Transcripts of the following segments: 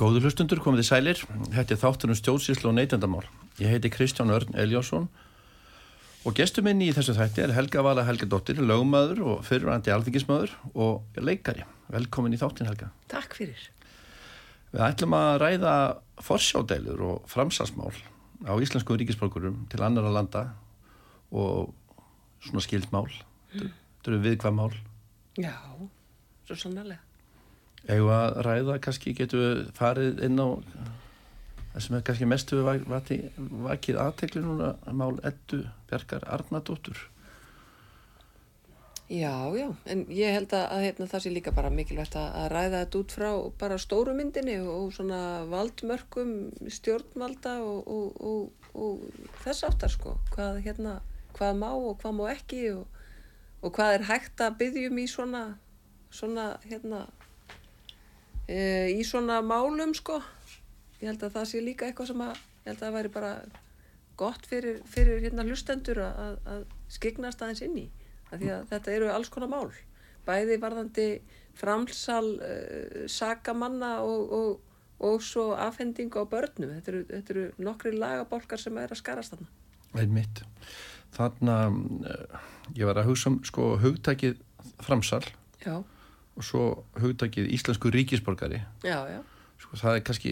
Góður hlustundur komið í sælir. Þetta er þáttunum stjórnsýslu og neytendamál. Ég heiti Kristján Örn Eljásson og gestur minni í þessu þætti er Helga Vala Helgadóttir, lögmaður og fyrirvændi alþingismadur og leikari. Velkomin í þáttin Helga. Takk fyrir. Við ætlum að ræða forsjádeilur og framsalsmál á íslensku ríkisborgurum til annara landa og svona skildmál. Þetta eru viðkvæm mál. Já, svo sannarlega. Eða að ræða, kannski getur við farið inn á það sem er kannski mest við vakið aðtekli núna mál Eddu Bergar Arnardóttur. Já, já, en ég held að, að hérna, það sé líka bara mikilvægt að, að ræða þetta út frá bara stóru myndinni og, og svona valdmörkum stjórnvalda og, og, og þess áttar sko, hvað, hérna, hvað má og hvað má ekki og hvað er hægt að byggjum í svona, svona, hérna, e, í svona málum sko. Ég held að það sé líka eitthvað sem að, ég held að það væri bara gott fyrir, fyrir hérna hlustendur að, að skegnast aðeins inn í að því að þetta eru alls konar mál bæði varðandi framsal uh, sakamanna og, og, og svo afhendingu á börnum þetta eru, þetta eru nokkri lagabálkar sem er að skarast þarna Einmitt. Þannig að uh, ég var að hugsa um sko hugtækið framsal já. Og svo hugtækið íslensku ríkisborgari. Já, já. Sko það er kannski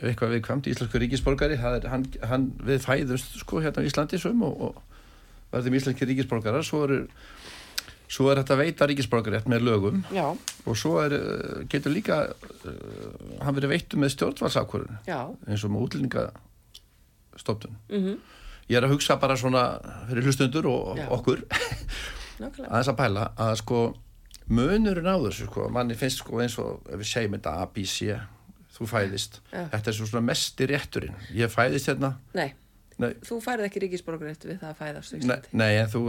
eitthvað viðkvæmt íslensku ríkisborgari er, hann, hann við fæðust sko hérna í Íslandi sum og, og verðum íslenski ríkisborgarar. Svo er, svo er þetta veita ríkisborgarétt með lögum. Já. og svo er, eh, getur líka uh, hann verið veitu með stjórnvalsákvörðun eins og með útlendingastofnun. Mm -hmm. ég er að hugsa bara svona fyrir hlustundur og okkur. Að þess að pæla að sko munurinn á þessu sko manni finnst sko eins og ef við segjum þetta A, B, C þú fæðist, Já. þetta er svona mest í rétturinn. Ég fæðist hérna. Nei. Nei. Þú færið ekki ríkisborgarétt við það að fæðast Nei, nei en þú,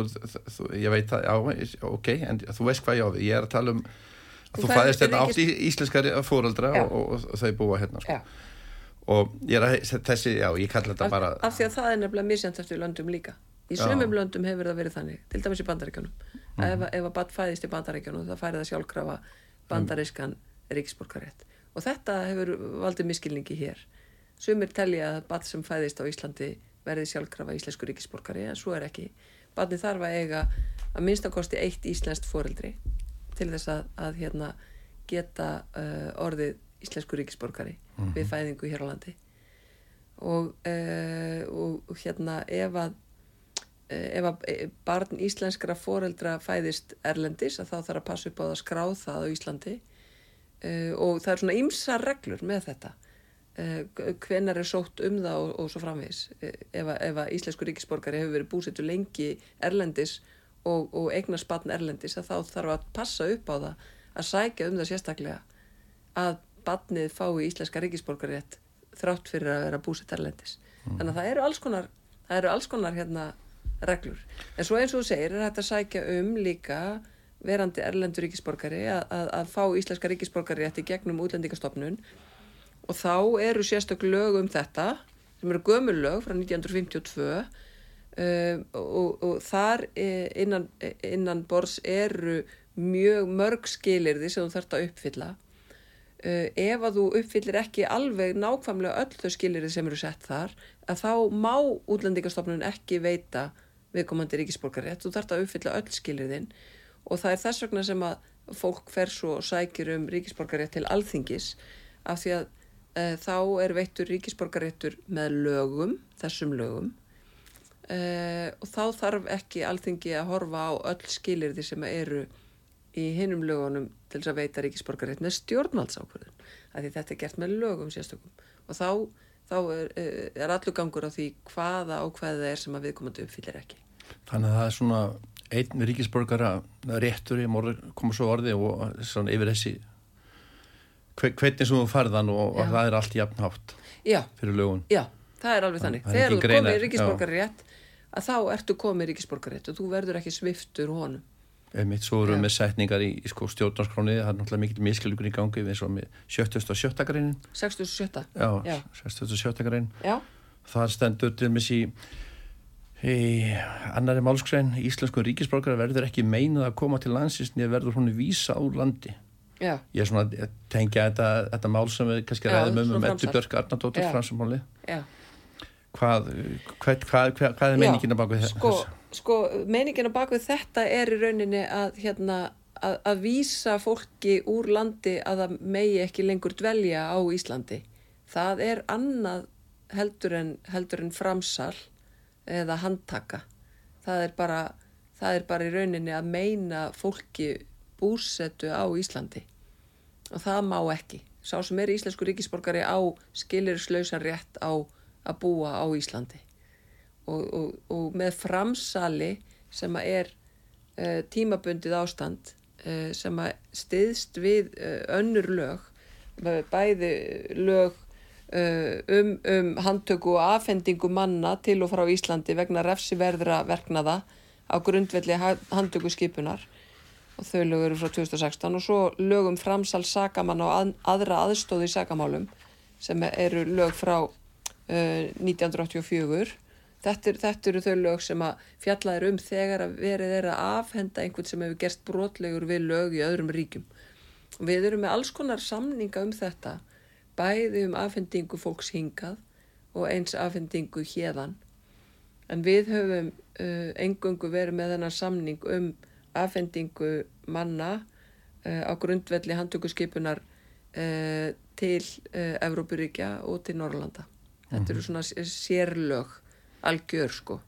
þú, ég veit það, já, ok, en þú veist hvað ég á við, ég er að tala um þú, þú fæðist hérna átt í íslenskari fóröldra og, og, og þau búa hérna sko. og ég er að, þessi, já, ég kalla þetta bara Af því að það er nefnilega misjant eftir löndum líka. Í sumum löndum hefur það verið þannig, til dæmis í bandaríkjanum mm. ef, ef að badd fæðist í bandaríkjanum þá færið það sjálfkrafa bandarískan ríkisborgarétt og þetta hefur valdið miskilningi hér Sumir telja að badd sem fæðist á Íslandi verði sjálfkrafa íslensku ríkisborgari en svo er ekki. Barni þarf að eiga að minnstakosti eitt íslenskt foreldri til þess að, að hérna, geta uh, orðið íslensku ríkisborgari mm -hmm. við fæðingu hér á landi og, uh, og, hérna ef að ef að e, barn íslenskra foreldra fæðist erlendis að þá þarf að passa upp á að skráð það á Íslandi. Uh, og það er svona ymsa reglur með þetta. Hvenar er sótt um það og, og svo framvegis. Ef, ef að íslensku ríkisborgari hefur verið búsettu lengi erlendis og, og eignar spatn erlendis að þá þarf að passa upp á það að sækja um það sérstaklega að batnið fái íslenska ríkisborgari rétt þrátt fyrir að vera búsett erlendis. Mm. þannig að það eru alls konar, eru alls konar hérna, reglur. En svo eins og þú segir er þetta að sækja um líka verandi erlendur ríkisborgari að, að, að fá íslenska ríkisborgari í gegnum útlendingastofnun. Og þá eru sérstök lög um þetta sem eru gömulög frá 1952 um, og, og þar e, innan, e, innan bors eru mjög mörg skilirði sem þú þarfst að uppfylla. Uh, ef að þú uppfyllir ekki alveg nákvæmlega öll þau skilirði sem eru sett þar að þá má útlendingastofnun ekki veita viðkomandi ríkisborgarétt, þú þarfst að uppfylla öll skilirðin og það er þess vegna sem að fólk fer svo og sækir um ríkisborgarétt til alþingis af því að uh, þá er veittur ríkisborgaréttur með lögum, þessum lögum uh, og þá þarf ekki alþingi að horfa á öll skilirði sem eru í hinnum lögunum til þess að veita ríkisborgarétt með stjórnvaldsákvörðun af því þetta er gert með lögum sérstökum. Og þá, þá er, eh, er allur gangur á því hvaða hvaða er sem að viðkomandi uppfyllir ekki. Þannig að það er svona einn ríkisborgara réttur í morður koma svo orði og svona yfir þessi hvernig sem þú farðan og, og það er allt jafnhátt fyrir lögun Já, það er alveg þannig þegar þú komir ríkisborgari rétt að þá ertu komið ríkisborgari rétt og þú verður ekki sviftur honum Einmitt, svo erum við með setningar í, í sko, stjórnarskrónið, það er náttúrulega mikil miskilíkur í gangi eins og með 77. greinin 67. Já, Já. 67. grein þar stendur til mis í í annari málskrein Íslensku ríkisborgara verður ekki meinað að koma til landsins niður verður hún vísa á landi Já. ég er svona að tengja þetta, þetta mál sem við kannski ræðum um um framsal. Eddu Björk Arnardóttir Já. hvað, hvað, hvað, hvað, er meiningin að baka þess sko, sko, meiningin á bakvið þetta er í rauninni að, hérna, að, að vísa fólki úr landi að það megi ekki lengur dvelja á Íslandi. Það er annað heldur en, heldur en framsal eða handtaka. Það er, bara, það er bara í rauninni að meina fólki búsetu á Íslandi og það má ekki. Sá sem er íslensku ríkisborgari á skilirislausan rétt á að búa á Íslandi og, og, og með framsali sem er uh, tímabundið ástand uh, sem stiðst við uh, önnur lög bæði lög um, um handtöku og afhendingu manna til og frá Íslandi vegna refsiverðra verknaða á grundvelli ha- handtöku skipunar og þau lög eru frá 2016 og svo lögum framsal sakamann og að, aðra aðstóði sakamálum sem eru lög frá uh, 1984 þetta, er, þetta eru þau lög sem að fjallaður um þegar að verið er að afhenda einhvern sem hefur gerst brotlegur við lög í öðrum ríkjum. Við erum með alls konar samninga um þetta bæði um afhendingu fólks hingað og eins afhendingu hérðan en við höfum uh, engungu verið með þennan samning um afhendingu manna uh, á grundvelli handtökuskipunar uh, til uh, Evrópuríkja og til Norrlanda. Þetta eru svona s- sérlög, algjör sko.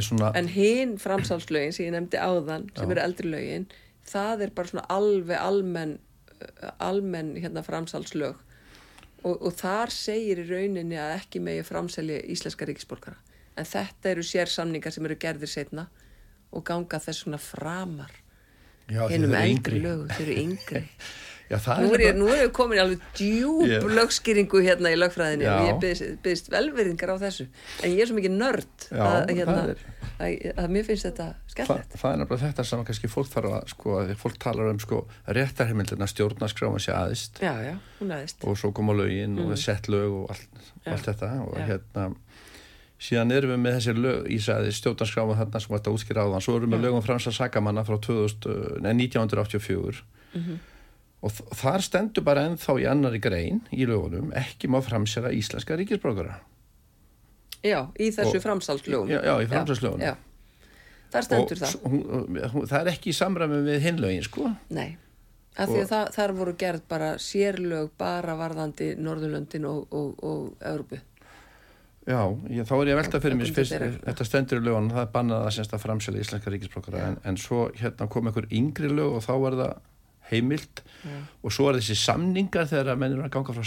svona En hinn framsalslögin sem ég nefndi áðan, sem eru eldri lögin, það er bara svona alveg almenn, uh, almenn hérna framsalslög og, og þar segir í rauninni að ekki megi framselja íslenska ríkisborgara. En þetta eru sérsamningar sem eru gerðir setna og ganga þess svona framar. já, eru eldri lögum, þeir eru yngri. já, Nú er, nú er ég komin í alveg djúb Ég- lögskýringu hérna í lögfræðinni Já. og ég byggðist, byggðist velverðingar á þessu. En ég er svo mikið nörd Já, að, hérna, er- að, að mér finnst þetta skemmtilegt. það er nefnilega þetta sem kannski fólk þarf að sko, að fólk talar um sko réttarheimildina stjórnarskráma sé aðist Já, aðeist og svo koma lögin og sett lög og allt, Mm. Allt þetta og hérna síðan erum við með þessi lög í stjórnarskráma þarna sem þetta útskýra áðan. Svo erum við lögum fransar sakamanna frá 2000, nei, 1984 Mhm. Og þar stendur bara ennþá í annari grein í lögunum ekki má framsera íslenska ríkisbrókara Já, í þessu Og- framsalslögum Já, já, í já. Þar stendur það. hún, hún, það er ekki í samræmi við hinlögin sko. Nei, af því Og- að það, þar voru gerð bara sérlög bara varðandi Norðurlöndin og, og, og Európu Já, ég, þá er ég að velta fyrir mér fyrst, þeirra. þetta stendur í lögunum, það er bannað að semst að framsjöla íslenska ríkisblokkara en, en svo hérna kom einhver yngri lög og þá er það heimilt Já. og svo er þessi samningar þegar að menn eru að ganga frá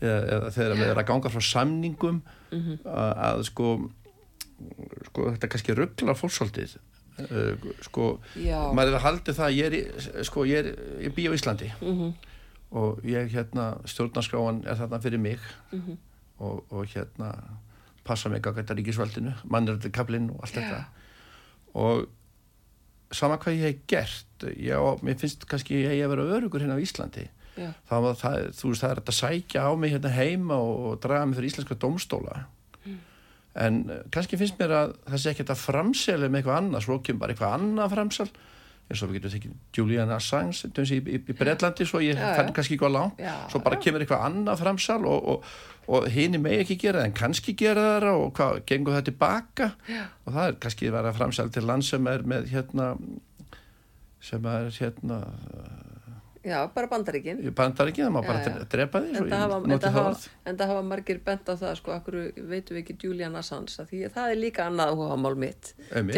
eða, eða þegar menn eru að ganga frá samningum Mhm. að, að sko, sko þetta kannski rugglar fólksaldið uh, sko, Já. maður er að haldi það ég er, sko, ég er, ég bý á Íslandi Mhm. og ég hérna stjórnarskráan er þarna fyrir mig Mhm. og, og hérna passa mig að gæta ríkisvaldinu mannrætti kaplinn og allt Já. þetta og sama hvað ég hef gert ég, á- mér finnst kannski ég hef að vera örugur hérna á Íslandi. Já, það, það, þú veist það er að sækja á mig hérna heima og, draga mig fyrir íslenska dómstóla. En eh, kannski finnst mér að það sé ekki þetta framselja með eitthvað annað svo kemur bara eitthvað annað framsal eins og við getum tekið Julian Assange í, í, í Breitlandi svo ég já. kannski eitthvað langt Já, svo bara já. kemur eitthvað annað framsal og, og, og hini megi ekki gera það en kannski gera það og hvað, gengur það tilbaka Já. og það er kannski verið að framsal til land sem er með hérna sem er hérna já bara bandaríkin ég bandar ekki, það má bara drepa því En það hafa, enda það hafa, orð. enda hafa margir bent á það sko, akkur veitum við ekki Julian Assange því að það er líka annað áhugamál mitt Einmitt.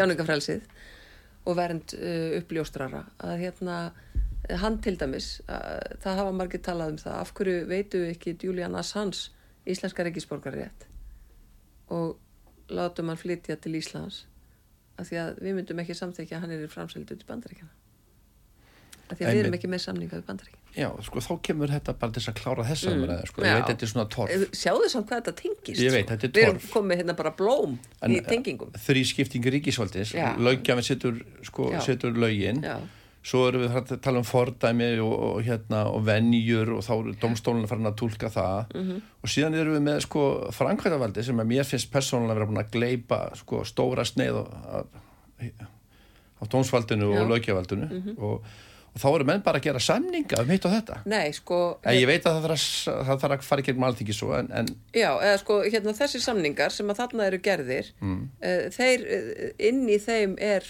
Og vernd uh, uppljóstrara. Að hérna hann til dæmis, að, það hafa margir talað um það, af hverju veitum við ekki Julian Assange íslenska ríkisborgar rétt og látum hann flytja til Íslands að því að við myndum ekki samþekja að hann er framseldu til bandaríkjana því að við erum ekki með samninga við bandaríkjana Já, sko, þá kemur þetta bara til þess að klára þessa Mm, umræðu, sko, ég veit þetta er svona torf Eh, Sjáðu samt hvað þetta tengist Ég veit, sko. þetta er Við erum torf. komið hérna bara blóm En, í tengingum þrý skiptingi ríkisvaldis Já. löggjafinn setur, sko, setur lögin Já, svo erum við að tala um fordæmi og, og, hérna, og venjur og þá eru domstólunum farin að tólka það Mhm. og síðan erum við með sko, framkvæmdavaldi sem að mér finnst persónulega vera búin að gleipa sko, stóra sneið af, af dómsvaldinu Já. Mhm. og lögjavaldinu og, og þá eru menn bara að gera samninga um hitt og þetta. Nei, sko en ég veit að það þarf að, fara ekki um alþingi svo en, en Já, eða sko, hérna þessi samningar sem að þarna eru gerðir mm. uh, þeir, uh, inn í þeim er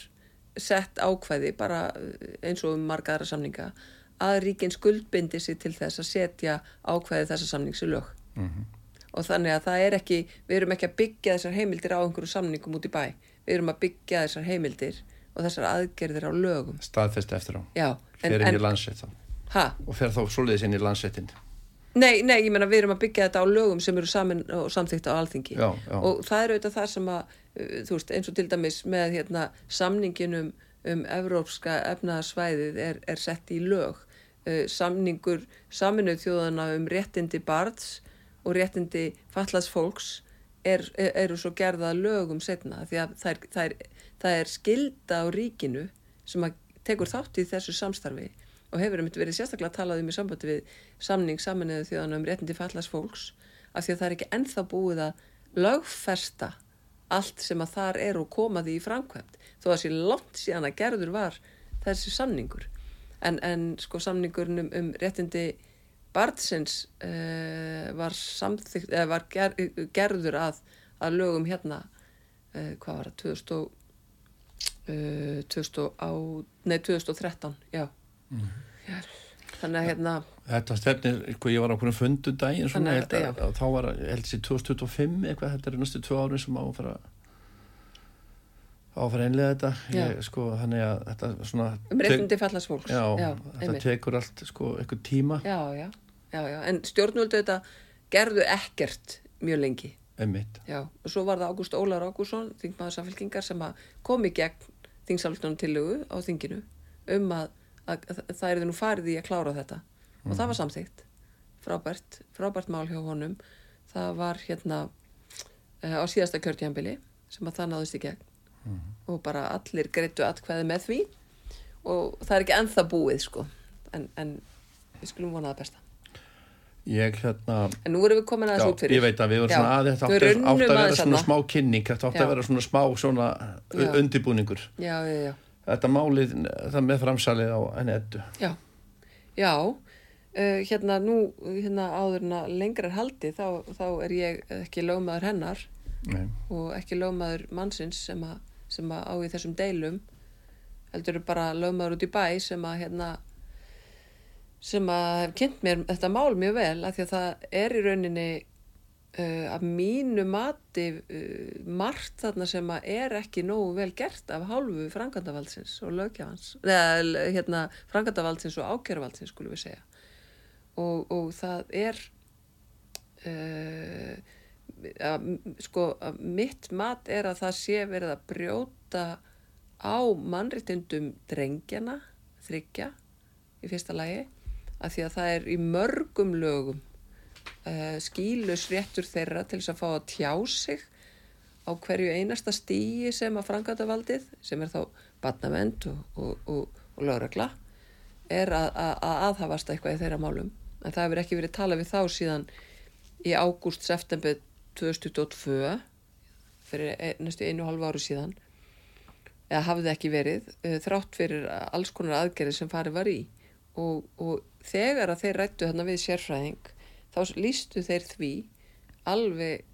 sett ákvæði bara uh, eins og um margaðara samninga að ríkinn skuldbindi sig til þess að setja ákvæði þessa samnings í lög. Mm -hmm. og þannig að það er ekki við erum ekki að byggja þessar heimildir á einhverju samningum út í bæ, við erum að byggja þessar heimildir og þessar aðgerðir á lögum. Staðfest eftir á. Já, fer inn í landsett og fer þá svoleiðis inn í landsettin Nei, nei, ég menna við erum að byggja þetta á lögum sem eru samin og samþýtt á alþingi. Já, já. og það er auðvitað það sem að uh, þú veist, eins og til dæmis með hérna, samninginum um evrópska efnaðarsvæðið er, er sett í lög. Uh, samningur saminuð þjóðana um réttindi barns og réttindi fallast fólks er, er, eru svo gerða lögum setna því að það er, það það skilda á ríkinu sem að tekur þátt í þessu samstarfi og hefur um þetta verið sérstaklega talað um í sambandi við samning saminuðu þjóðan um réttindi fallast fólks af því að það er ekki enþá búið að lögfersta allt sem að þar er og koma því í framkvæmt þó að sér langt síðan að gerður var þessi samningur. En, en sko samningurinn um, um réttindi barnsins uh, var, samþygt, uh, var ger, gerður að, að lögum hérna uh, hvað var það 2000 uh, 2000 á, nei 2013 já. Mm. já þannig að hérna Þetta stefnir, sko, ég var á hvernig fundu daginn svona, held að, að þá var, held sér 2025 eitthvað, þetta er næstu tvö árið sem á að fara á að fara einlega þetta. Ég, sko, þannig að þetta svona um reyndi fallast fólks. Já, já, þetta tekur allt, sko, eitthvað tíma. Já, já, já, já, en stjórnvöldu þetta gerðu ekkert mjög lengi. Já, og svo var það Ágúst Ólar Ágússon þingmaður samfélkingar sem að komi gegn þingsaltunum tillögu á þinginu um að, að, að það er nú farið í að klára þetta mm. og það var mhm. samþygt frábært, frábært mál hjá honum það var hérna uh, á síðasta kjörtjambili sem að það náðist í gegn mm. og bara allir greitu atkvæði með því og það er ekki enþa búið sko en, en við skulum vonaða besta Ég hérna... En nú erum við komin aðeins út fyrir. Ég veit að við vorum svona aðeins átt að vera svona smá kynning, þetta átt að vera svona smá svona undibúningur. Já, já, já. Þetta málið, það með framsalið á enni ettu. Já, já. Uh, hérna nú, hérna áðurna lengra er haldi, þá, þá er ég ekki lögmaður hennar Nei. og ekki lögmaður mannsins sem að, sem að á í þessum deilum. Heldur bara lögmaður út í bæ sem að hérna sem að hef kynnt mér þetta mál mjög vel að því að það er í rauninni uh, að mínu mati uh, margt þarna sem að er ekki nógu vel gert af hálfu frangandavaldsins og lögjafans eða hérna frangandavaldsins og ákjörvaldsins skulum við segja. Og, og það er uh, að, sko að mitt mat er að það sé verið að brjóta á mannriktundum drengjana þryggja í fyrsta lagi að því að það er í mörgum lögum uh, skílus réttur þeirra til þess að fá að tjá sig á hverju einasta stíi sem að frangatavaldið, sem er þá batnavend og, og, og, og lögregla, er að, að, að aðhafast eitthvað í þeirra málum. En það hefur ekki verið talað við þá síðan í ágúst-september 2022, fyrir e, næstu einu og halvu áru síðan, eða hafði ekki verið, uh, þrátt fyrir alls konar aðgerið sem farið var í. Og, og þegar að þeir rættu þarna við sérfræðing þá lístu þeir því alveg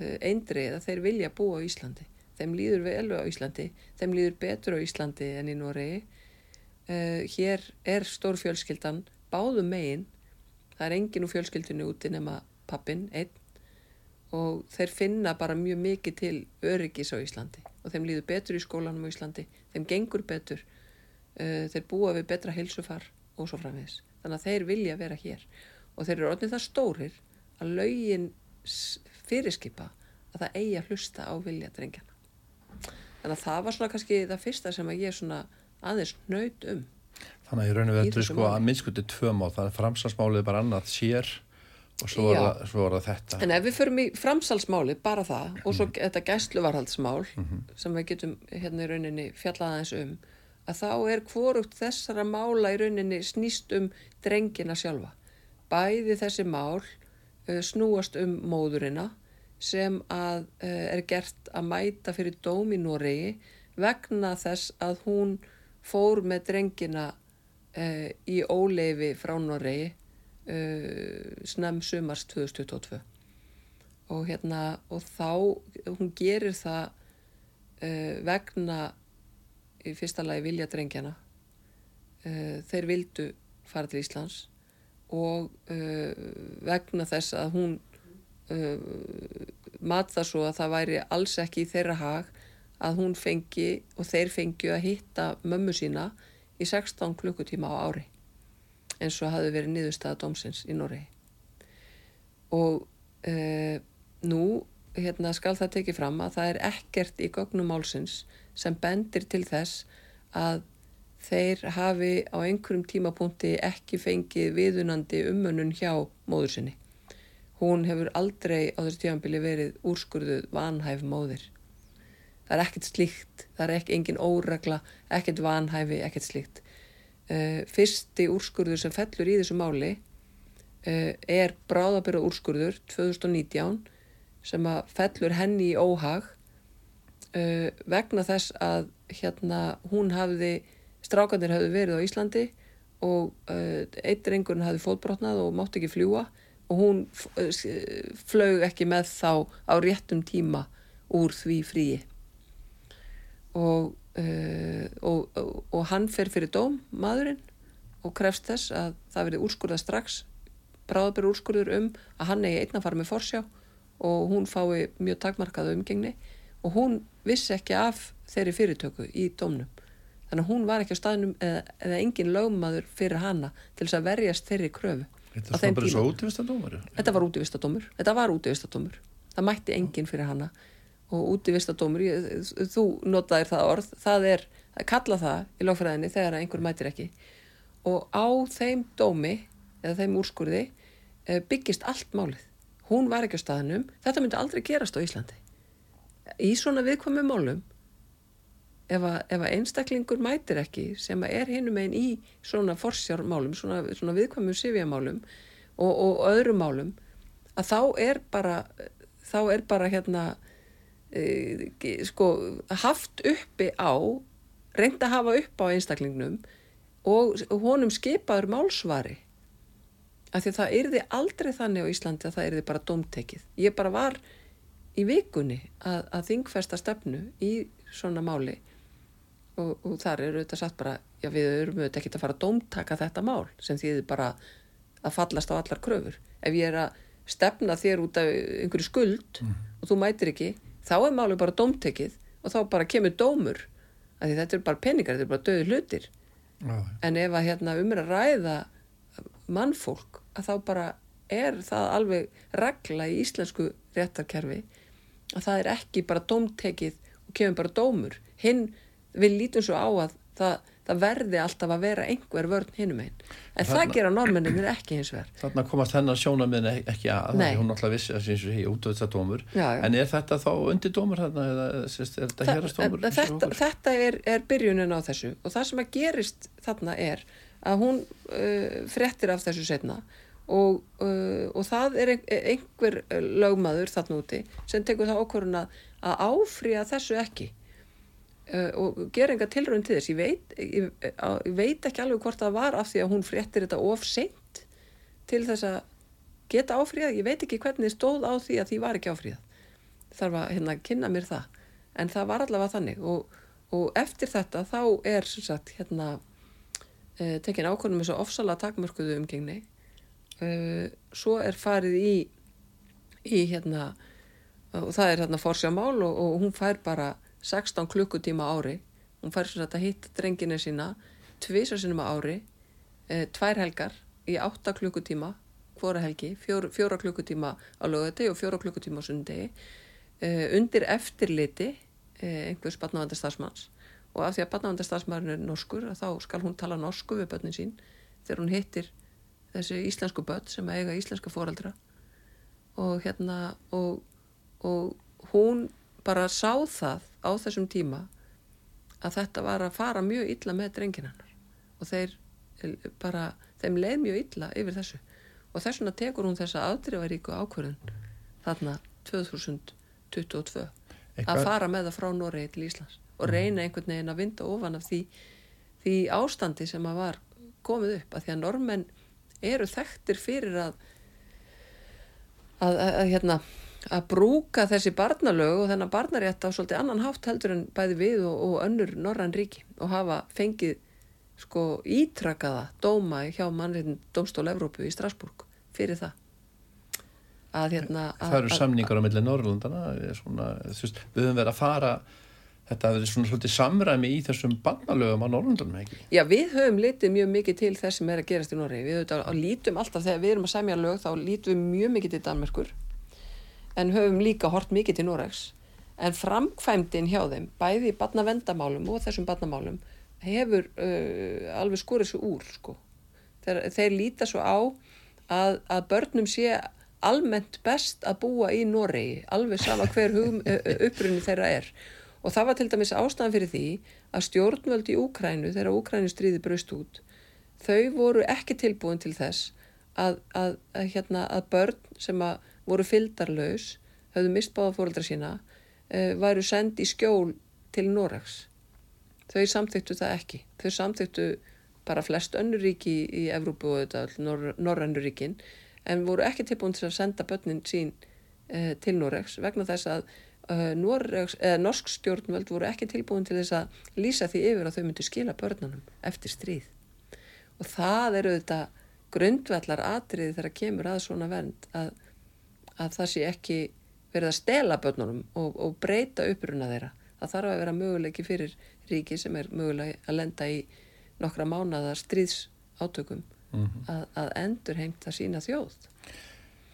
uh, eindrið að þeir vilja búa á Íslandi. Þeim líður vel á Íslandi þeim líður betur á Íslandi en í Noregi. Uh, hér er stór fjölskyldan báðum megin. Það er engin úr fjölskyldinu úti nema pappin, einn. Og þeir finna bara mjög mikið til öryggis á Íslandi. Og þeim líður betur í skólanum á Íslandi þeim gengur betur. Uh, þeir búa við betra heilsufar og svo framvegs þannig að þeir vilja vera hér. Og þeir eru orðin það stórir að laugin fyrirskipa að það eigi að hlusta á vilja drengjana þannig að það var svona kannski það fyrsta sem að ég svona aðeins nöyt um Þannig að ég raun og veður sko að minnskuti tvö mál. Þannig að framsalsmálið bara annað sér og svo var, það, svo var það þetta. En ef við förum í framsalsmálið, bara það og svo mm. þetta gæstluvarhaldsmál mm -hmm. sem við getum hérna í rauninni fjallaðaðins um að þá er hvorugt þessara mála í rauninni snýst um drengina sjálfa. Bæði þessi mál uh, snúast um móðurina sem að uh, er gert að mæta fyrir dóm í Noregi vegna þess að hún fór með drengina uh, í óleifi frá Noregi snem sumars 2022 og hérna og þá hún gerir það vegna í fyrsta lagi vilja drengjana uh, þeir vildu fara til Íslands og uh, vegna þess að hún mat það svo að það væri alls ekki í þeirra hag að hún fengi og þeir fengju að hitta mömmu sína í 16 klukkutíma á ári eins og hafi verið niðurstaða dómsins í Noregi. Og uh, nú hérna, skal það tekið fram að það er ekkert í gögnum málsins sem bendir til þess að þeir hafi á einhverjum tímapunkti ekki fengið viðunandi umönnun hjá móður sinni hún hefur aldrei á þessu tímanbili verið úrskurðuð vanhæf móðir. Það er ekkert slíkt, það er ekki engin óregla, ekkert vanhæfi, ekkert slíkt. Uh, fyrsti úrskurður sem fellur í þessu máli uh, er bráðabyrra úrskurður 2019 sem að fellur henni í óhag uh, vegna þess að hérna hún hafði, strákanir hafði verið á Íslandi og eitt reyngurinn hafði fótbrotnað og mátti ekki fljúa og hún eh, flög ekki með þá á réttum tíma úr því fríi. Og, uh, og, og, og hann fer fyrir dóm, maðurinn og krefst þess að það verði úrskurða strax bráðabur úrskurður um að hann eigi einna fara með forsjá og hún fái mjög takmarkaðu umgengni. Og hún vissi ekki af þeirri fyrirtöku í dómnum þannig að hún var ekki á staðnum eða, eða engin lögmaður fyrir hana til þess að verjast þeirri kröfu Þetta var bara svo útvistadómur? Þetta var útvistadómur, þetta var útvistadómur. Það mætti enginn fyrir hana og útvistadómur, þú notaðir það orð, það er, kalla það í lagfræðinni þegar einhver mætir ekki og á þeim dómi eða þeim úrskurði eh, byggist allt málið. Hún var ekki á staðnum, þetta myndi aldrei gerast á Íslandi. Í svona viðkvæmum málum ef að, ef að einstaklingur mætir ekki sem er hinnum einn í svona forsjármálum, svona, svona viðkvæmum sifjamálum og, og öðrum málum að þá er bara þá er bara hérna e, sko haft uppi á reynd að hafa upp á einstaklingnum og honum skipaður málsvari af því það yrði aldrei þannig á Íslandi að það yrði bara domtekið. Ég bara var í vikunni að, að þingfesta stefnu í svona máli og, og þar eru þetta satt bara já við erum auðvitað ekki að fara að dómtaka þetta mál sem þýðir bara að fallast á allar kröfur ef ég er að stefna þér út af einhverju skuld mm. og þú mætir ekki þá er málu bara dómtekið og þá bara kemur dómur af því þetta er bara peningar, þetta er bara döðu hlutir ah. en ef að hérna, umra ræða mannfólk að þá bara er það alveg regla í íslensku réttarkerfi að það er ekki bara dómtekið og kemur bara dómur hinn við lítum svo á að það, það verði alltaf að vera einhver vörn hinnum einn en þarna, það gera normenninir ekki hins vegar Þannig að komast hennar sjónamiðin ekki að Nei. hún alltaf vissi að það er útvöðs að dómur já, já. en er þetta þá undir dómur þarna eða er þetta hérast dómur? Þetta, þetta er, er byrjunin á þessu og það sem að gerist þarna er að hún uh, frettir af þessu setna og, uh, og það er einhver lögmaður þarna úti sem tekur það okkuruna að áfrýja þessu ekki. Uh, og gera enga tilrönd til þess. Ég veit, ég, ég veit ekki alveg hvort það var af því að hún fréttir þetta of seint til þess að geta áfríðað, ég veit ekki hvernig stóð á því að því var ekki áfríðað þarf að hérna kynna mér það. En það var allavega þannig. Og, og eftir þetta þá er sagt, hérna uh, tekin ákvörnum eins og ofsala takmörkuðu umgengni. uh, svo er farið í í hérna og það er hérna forsjamál og, og hún fær bara 16 klukkutíma ári. Hún fær svo að hitta drengina sína tvisa sinum ári e, tvær helgar í 8 klukkutíma hvora helgi, fjóra, fjóra klukkutíma á lögati og fjóra klukkutíma á sundegi e, undir eftirliti e, einhvers barnavandastarsmanns og af því að barnavandastarsmann er norskur þá skal hún tala norsku við börnin sín þegar hún hittir þessi íslensku börn sem eiga íslenska fóraldra og hérna og, og hún bara sá það á þessum tíma að þetta var að fara mjög illa með drenginannar og þeir bara, þeim leið mjög illa yfir þessu. Og þess vegna tekur hún þessa aðdreifaríku ákvörðun þarna 2022 Eitthvað... að fara með það frá Noregi til Íslands og mhm. reyna einhvern veginn að vinda ofan af því, því ástandi sem að var komið upp. Að því að normenn eru þekktir fyrir að að, að, að hérna að brúka þessi barnalög og þennan barnarétt á svolítið annan hátt heldur en bæði við og, og önnur norran ríki og hafa fengið sko ítrakaða dóma hjá mannreitin Dómstól Evrópu í Strasburg fyrir það. Að hérna að, Það eru samningar á milli veist, við höfum verið að fara þetta verið svona svolítið samræmi í þessum barnalögum á Norrlandunum ekki? Já við höfum litið mjög mikið til þess sem er að gerast í Norri við höfum lítum alltaf þegar við erum að semja lög þá lítum við mjög mikið til Danmerkur en höfum líka hort mikið til Noregs en framkvæmdinn hjá þeim bæði í barnavendamálum og þessum barnamálum hefur uh, alveg skorið svo úr sko. þeir, þeir líta svo á að, að börnum sé almennt best að búa í Noregi alveg sama hver upprunni þeirra er og það var til dæmis ástæðan fyrir því að stjórnvöld í Úkrænu þegar Úkrænu stríði braust út þau voru ekki tilbúin til þess að, að, að, hérna, að börn sem voru fyldarlaus höfðu mistbáða fóröldra sína uh, væru sendi í skjól til Noregs þau samþyktu það ekki. Þau samþyktu bara flest önnuríki í, Evrópu og þetta nor, norrannuríkin en voru ekki tilbúin til að senda börnin sín eh, til Noregs vegna þess að eh, Noregs, eh, norsk stjórnvöld voru ekki tilbúin til þess að lýsa því yfir að þau myndu skila börnunum eftir stríð. Og það eru þetta grundvellar atriði þegar kemur að svona vend að, að það sé ekki verið að stela börnunum og, og breyta uppruna þeirra. Það þarf að vera möguleiki fyrir ríki sem er mögulega að lenda í nokkra mánada stríðs átökum mm -hmm. að, að endur hengt að sína þjóð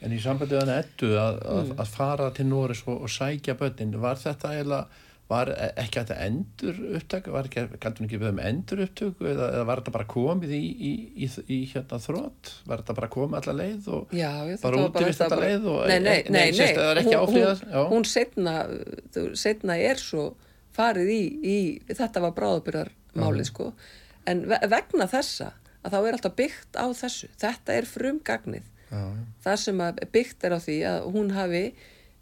En í sambandið hann ettu að, mm. að fara til Nóris og, og sækja börnin, var þetta eiginlega var ekki að þetta endur upptöku var ekki, kannski ekki við um endur upptöku eða, eða var þetta bara komið í, í, í, í hérna þrótt, var þetta bara komið alla leið og já, bara út í þetta leið og nei, nei, nei, nei, nei. hún, hún, hún setna, setna er svo farið í, í þetta var bráðbyrjarmálið sko. En vegna þessa að þá er alltaf byggt á þessu. Þetta er frumgagnið það sem byggt er á því að hún hafi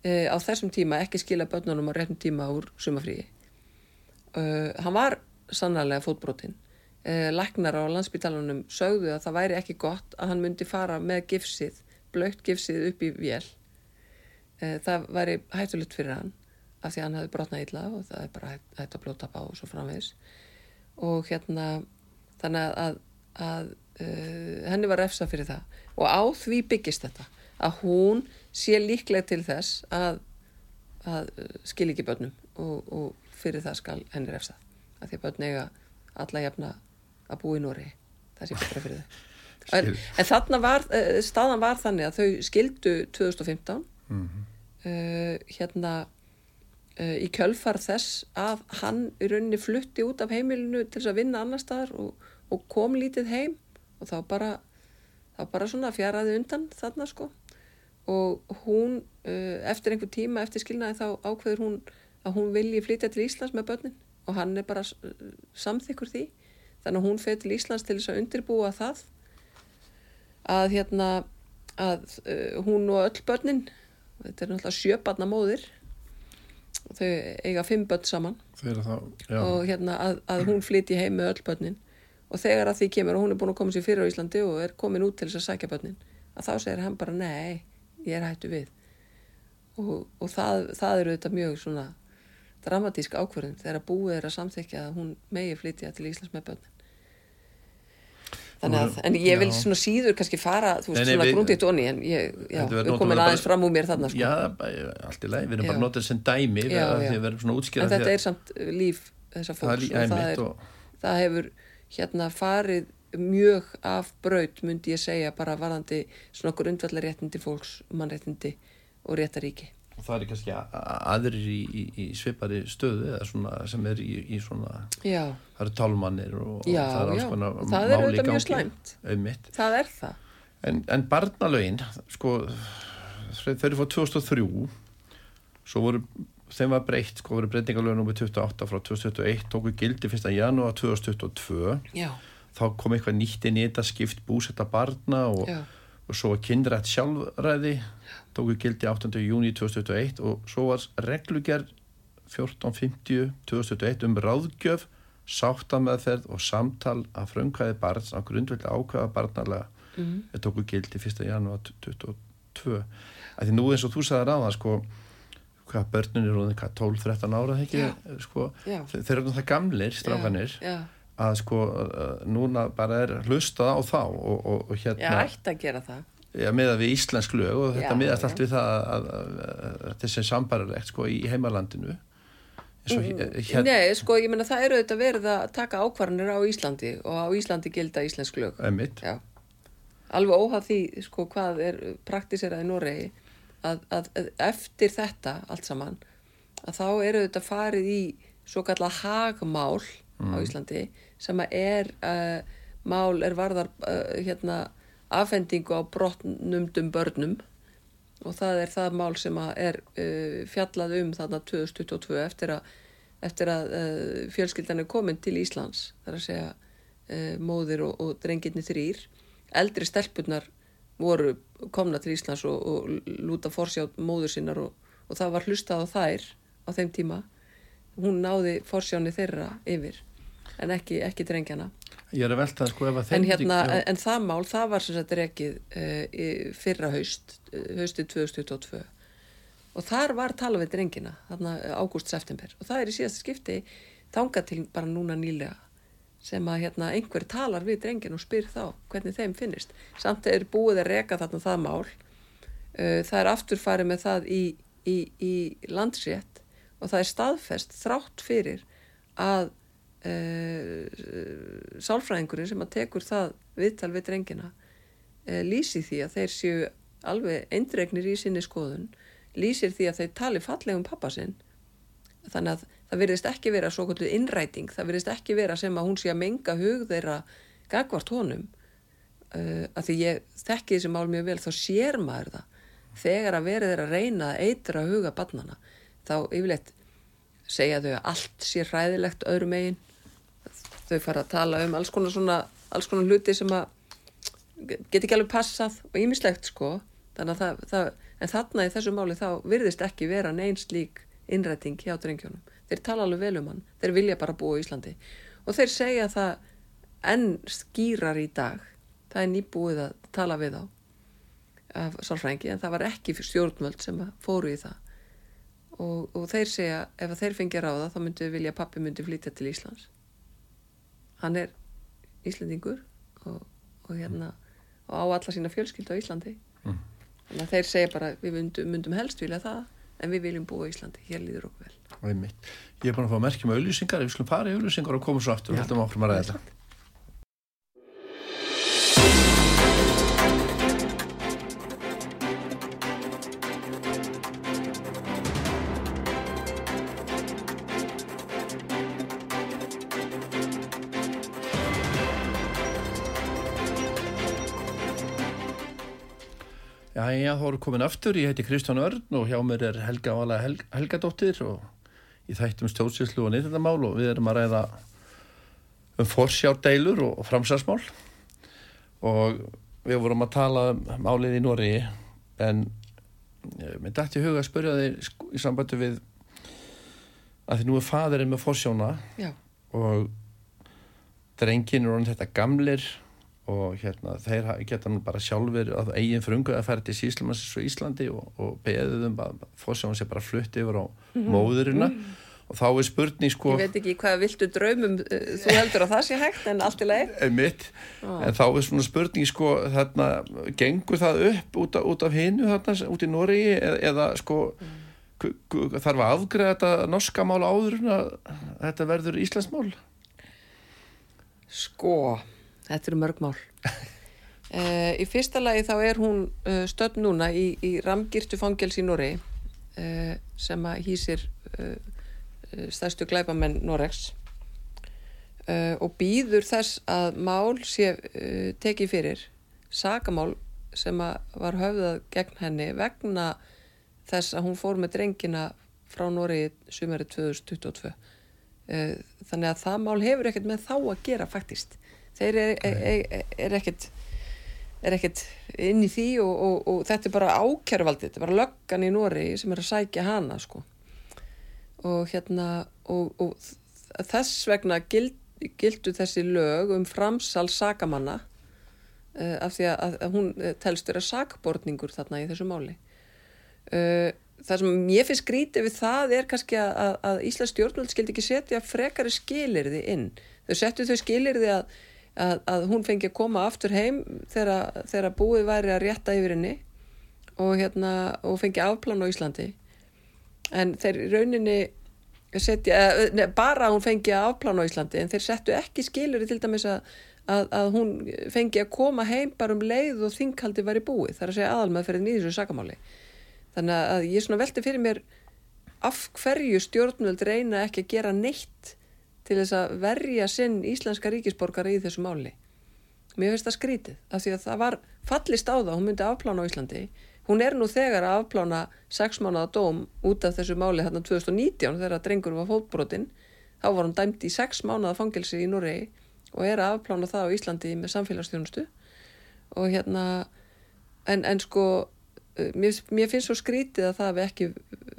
e, á þessum tíma ekki skila börnunum á réttum tíma úr sumafríi uh, hann var sannarlega fótbrotinn. Uh, læknar á landsbytalanum sögðu að það væri ekki gott að hann myndi fara með gifsið blöytt gifsið upp í vél. Uh, það væri hættulegt fyrir hann af því að hann hefði brotnað illa og það er bara hægt að blóta bá og svo framvegs og hérna þannig að, að, að uh, henni var refsa fyrir það. Og á því byggist þetta að hún sé líklega til þess að, að skil ekki börnum og, og fyrir það skal henni refsa að því að börn eiga alla jafna að bú í Nóri það sé betra fyrir þau. En, en þarna var, uh, staðan var þannig að þau skildu 2015 mm -hmm. uh, hérna uh, í kjölfar þess að hann í rauninni flutti út af heimilinu til þess að vinna annar staðar og, og kom lítið heim og þá bara, þá bara svona fjaraði undan þarna sko. Og hún uh, eftir einhver tíma eftir skilnaði þá ákveður hún að hún vilji flytja til Íslands með börnin. Og hann er bara samþykkur því. Þannig að hún fyrir til Íslands til þess að undirbúa það. Að hérna að uh, hún og öll börnin þetta er náttúrulega sjöbarna móðir þau eiga fimm börn saman. Þá, og hérna að, að hún flyti heim með öll börnin og þegar að því kemur og hún er búin að koma sér fyrir á Íslandi og er komin út til þess að sækja börnin að þá segir hann bara nei, ég er hættu við. Og, og það, það eru þetta mjög svona dramatísk ákverðin þegar búið er að samþykja að hún megi flytja til Íslands með börnin. Að, en ég vil svona síður kannski fara þú veist nei, nei, svona grúndið tóni en ég, já, við komum aðeins bara, fram úr mér þarna sko. já, allt í leið, við erum já. bara notið sem dæmi já, við verðum svona útskýrað en þetta er samt líf þessa fólks það, og það, og... það hefur hérna farið mjög af braut myndi ég segja bara varðandi svona grundvallaréttindi fólks mannréttindi og réttaríki og það er kannski aðrir í, í, í svipari stöðu eða svona sem er í, í svona já. það eru tálmannir og, já, og það er alls konar máli það er auðvitað mjög slæmt Einmitt. það er það en, en barnalögin sko þau eru fór 2003 svo voru þeim var breytt sko voru breytingalögin um 28 frá 2021 tóku gildi 1. janúar 2022 já. þá kom eitthvað nýtt inn í þetta skipt búsetta barna og, og svo kynrætt sjálfræði tóku gildi 8. júni 2021 og svo var reglugjör 1450 2021 um ráðgjöf sáttameðferð og samtal af frumkvæði barns á grundveldi ákveða barnalega mm tóku gildi 1. janúar 2022 að því nú eins og þú sagði ráða sko hvað börnun eru 12-13 ára ekki, sko, þeir eru það gamlir strákanir að sko núna bara er hlustað á þá og, og, og hérna Já, ætti að gera það. Já, meða við íslensk lög og þetta miðast allt við það að þetta sé sambarlegt sko í heimalandinu. Mm, hér... Nei, sko, ég menna það eru auðvitað verið að taka ákvarðanir á Íslandi og á Íslandi gilda íslensk lög. Alveg óhaf því sko hvað er praktiseraði Noregi að, að, að eftir þetta allt saman að þá eru auðvitað farið í svo kallað hagmál mm. á Íslandi sem er uh, mál er varðar uh, hérna afhendingu á brotnumdum börnum og það er það mál sem er uh, fjallað um þarna 2022 eftir að, eftir að uh, fjölskyldan er komin til Íslands þar að segja uh, móðir og, og drengirni þrýr eldri stelpunar voru komna til Íslands og, og lúta forsjátt móður sinnar og, og það var hlustað á þær á þeim tíma. Hún náði forsjáni þeirra yfir en ekki, ekki drengjana. Ég er að velta sko ef að þeim... En, hérna, en það mál, það var sem sagt rekið uh, fyrra haust, uh, haustið 2022 og þar var tala við drengina, þarna ágúst-september og það er í síðast skipti þanga til bara núna nýlega sem að hérna, einhver talar við drengin og spyr þá hvernig þeim finnist. Samt er búið að reka þarna það mál, uh, það er afturfarið með það í, í, í landsrétt og það er staðfest þrátt fyrir að uh, sálfræðingurinn sem að tekur það viðtal við drengina uh, lýsi því að þeir séu alveg eindregnir í sinni skoðun lýsir því að þeir tali fallegum pappasinn þannig að það verðist ekki vera svo kvöldu innræting, það verðist ekki vera sem að hún sé að menga hug þeirra gagvart honum. Uh, að því ég þekki þessi mál mjög vel þá sér maður það. Þegar að verið þeirra reyna að eitra huga barnana þá yfirleitt segja þau að allt sé hræðilegt öðrum megin. Þau fara að tala um alls konar svona alls konar hluti sem að get ekki alveg passað og ímislegt sko. Þannig að það, það en þarna í þessu máli þá virðist ekki vera neins lík innræting hjá drengjónum þeir tala alveg vel um hann, þeir vilja bara búa í Íslandi. Og þeir segja það enn skýrar í dag. Það er nýbúið að tala við á af sálfrængi en það var ekki stjórnvöld sem fóru í það. Og, og þeir segja ef þeir fengja ráða þá myndu vilja pappi myndi flytja til Íslands. Hann er Íslandingur og, og hérna og á alla sína fjölskyldu á Íslandi. Mm. þannig að þeir segja bara við myndum, myndum helst vilja það en við viljum búa í Íslandi, hér líður okkur vel. Ég er búin að fá að merkja með auðlýsingar við skulum fara í auðlýsingar og koma svo aftur og hættum áfram að ræða þetta Jæja, þá erum við komin aftur, ég heiti Kristján Örn og hjá mér er Helga Vala Hel Helgadóttir og ég þættum stjórnsýslu og neytendamál og við erum að ræða um forsjárdeilur og, framsarsmál og við vorum að tala um málið í Nóri en eh, mér dætti huga að spyrja þig í sambandi við að því nú er fadurinn með forsjóna Já. og drengin er orðin þetta gamlir og hérna þeir geta nú bara sjálfur að eigin frungu að færa til Íslands og Íslandi og, og beðum að fórsjáðan sé bara flutt yfir á mm -hmm. móðurina mm -hmm. og þá er spurning sko Ég veit ekki hvað viltu draumum eh, þú heldur að það sé hægt en allt í leið ah. en þá er svona spurning sko þarna gengur það upp út af, út af hinnu þarna út í Nóri eða, eða sko mm. þarf að afgreða þetta norska mál áður en að þetta verður Íslandsmál Sko Þetta eru mörg mál. Uh, í fyrsta lagi þá er hún uh, stödd núna í, í Ramgirtu fangels í Noregi uh, sem að hýsir stærstu glæbamenn Noregs og býður þess að mál sé tekið fyrir sagamál sem að var höfðað gegn henni vegna þess að hún fór með drengina frá Noregi sumari 2022 þannig að það mál hefur ekkert með þá að gera faktist þeir er, er, er ekkert er ekkert inn í því og, og, og þetta er bara ákjæruvaldið þetta er bara löggan í Nóri sem er að sækja hana sko. Og hérna og, og þess vegna gild, gildu þessi lög um framsal sakamanna uh, af því að, að hún telst vera sakbortningur þarna í þessu máli. Uh, það sem ég finnst skrítið við það er kannski að, að Íslands stjórnvöld skildi ekki setja frekari skilirði inn. Þau settu þau skilirði að, að, að hún fengi að koma aftur heim þegar, þegar búið væri að rétta yfir henni og, hérna, og fengi afplan á Íslandi. En þeir rauninni setja, ne, bara hún fengi afplan á Íslandi en þeir settu ekki skilur til dæmis að, að, að hún fengi að koma heim bara um leið og þinghaldi var í búið þar að segja aðalmaðferðin í þessu sakamáli. Þannig að ég svona velti fyrir mér af hverju stjórnvöld reyna ekki að gera neitt til þess að verja sinn íslenska ríkisborgara í þessu máli mér finnst það skrítið af því að það var fallist á það hún myndi afplána á Íslandi Hún er nú þegar að afplána sex mánuða dóm út af þessu máli hérna 2019 þegar drengur var fótbrotinn. Þá var hún dæmt í sex mánuða fangilsi í Noregi og er að afplána það á Íslandi með samfélagsstjónustu. Og hérna, en, en sko, eh, mér, mér finnst svo skrítið að ekki,